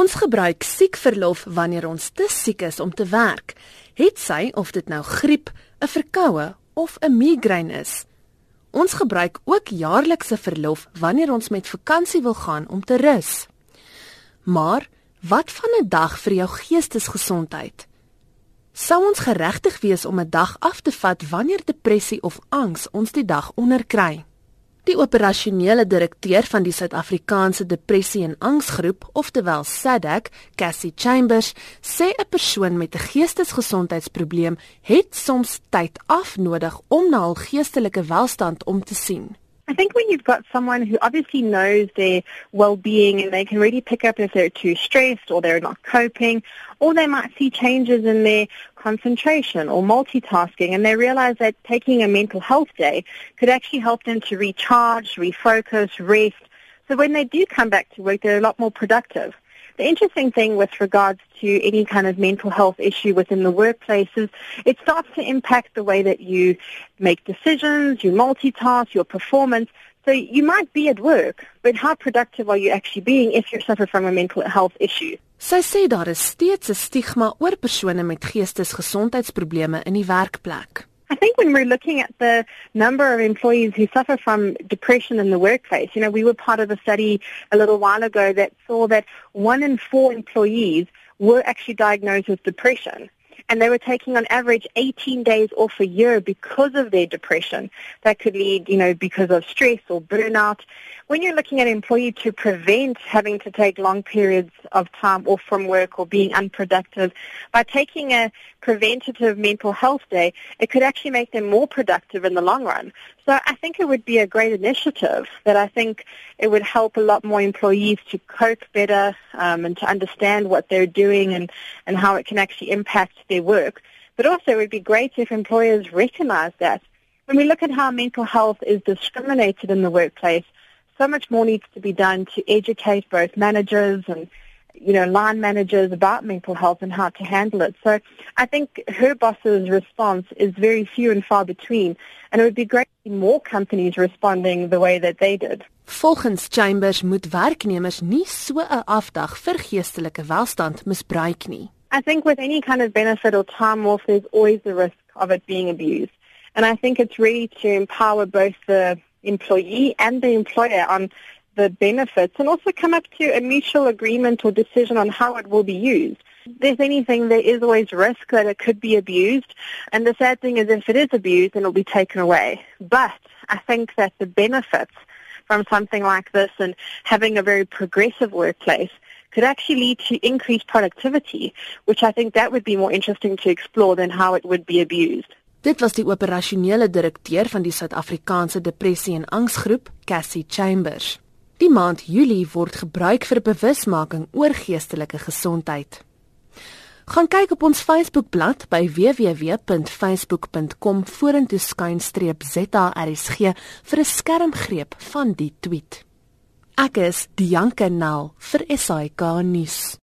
Ons gebruik siekverlof wanneer ons te siek is om te werk. Het sy of dit nou griep, 'n verkoue of 'n migraine is. Ons gebruik ook jaarlikse verlof wanneer ons met vakansie wil gaan om te rus. Maar wat van 'n dag vir jou geestesgesondheid? Sou ons geregtig wees om 'n dag af te vat wanneer depressie of angs ons die dag onderkry? Die operasionele direkteur van die Suid-Afrikaanse Depressie en Angsgroep, oftewel SADAG, Cassie Chambers, sê 'n persoon met 'n geestesgesondheidsprobleem het soms tyd afnodig om na hul geestelike welstand om te sien. I think when you've got someone who obviously knows their well-being and they can really pick up if they're too stressed or they're not coping, or they might see changes in their concentration or multitasking and they realize that taking a mental health day could actually help them to recharge, refocus, rest. So when they do come back to work, they're a lot more productive. The interesting thing with regards to any kind of mental health issue within the workplace is it starts to impact the way that you make decisions, you multitask, your performance. So you might be at work, but how productive are you actually being if you suffer from a mental health issue? Sy sê daar is steeds 'n stigma oor persone met geestesgesondheidsprobleme in die werkplek. I think when we're looking at the number of employees who suffer from depression in the workplace, you know, we were part of a study a little while ago that saw that one in four employees were actually diagnosed with depression. And they were taking on average 18 days off a year because of their depression. That could lead, you know, because of stress or burnout when you're looking at an employee to prevent having to take long periods of time off from work or being unproductive, by taking a preventative mental health day, it could actually make them more productive in the long run. So I think it would be a great initiative that I think it would help a lot more employees to cope better um, and to understand what they're doing and, and how it can actually impact their work. But also it would be great if employers recognize that. When we look at how mental health is discriminated in the workplace, so much more needs to be done to educate both managers and you know line managers about mental health and how to handle it. So I think her boss's response is very few and far between and it would be great to see more companies responding the way that they did. Volgens Chambers moet werknemers nie so 'n afdag vir geestelike welstand misbruik nie. I think with any kind of benefit or time off there's always the risk of it being abused. And I think it's really to empower both the employee and the employer on the benefits and also come up to a mutual agreement or decision on how it will be used. If anything, there is always risk that it could be abused. And the sad thing is if it is abused, then it will be taken away. But I think that the benefits from something like this and having a very progressive workplace could actually lead to increased productivity, which I think that would be more interesting to explore than how it would be abused. Dit was die operasionele direkteur van die Suid-Afrikaanse Depressie en Angsgroep, Cassie Chambers. Die maand Julie word gebruik vir bewusmaking oor geestelike gesondheid. Gaan kyk op ons Facebookblad by www.facebook.com vorentoeskynstreepzarsg vir 'n skermgreep van die tweet. Ek is Dianke Nel vir SAK nuus.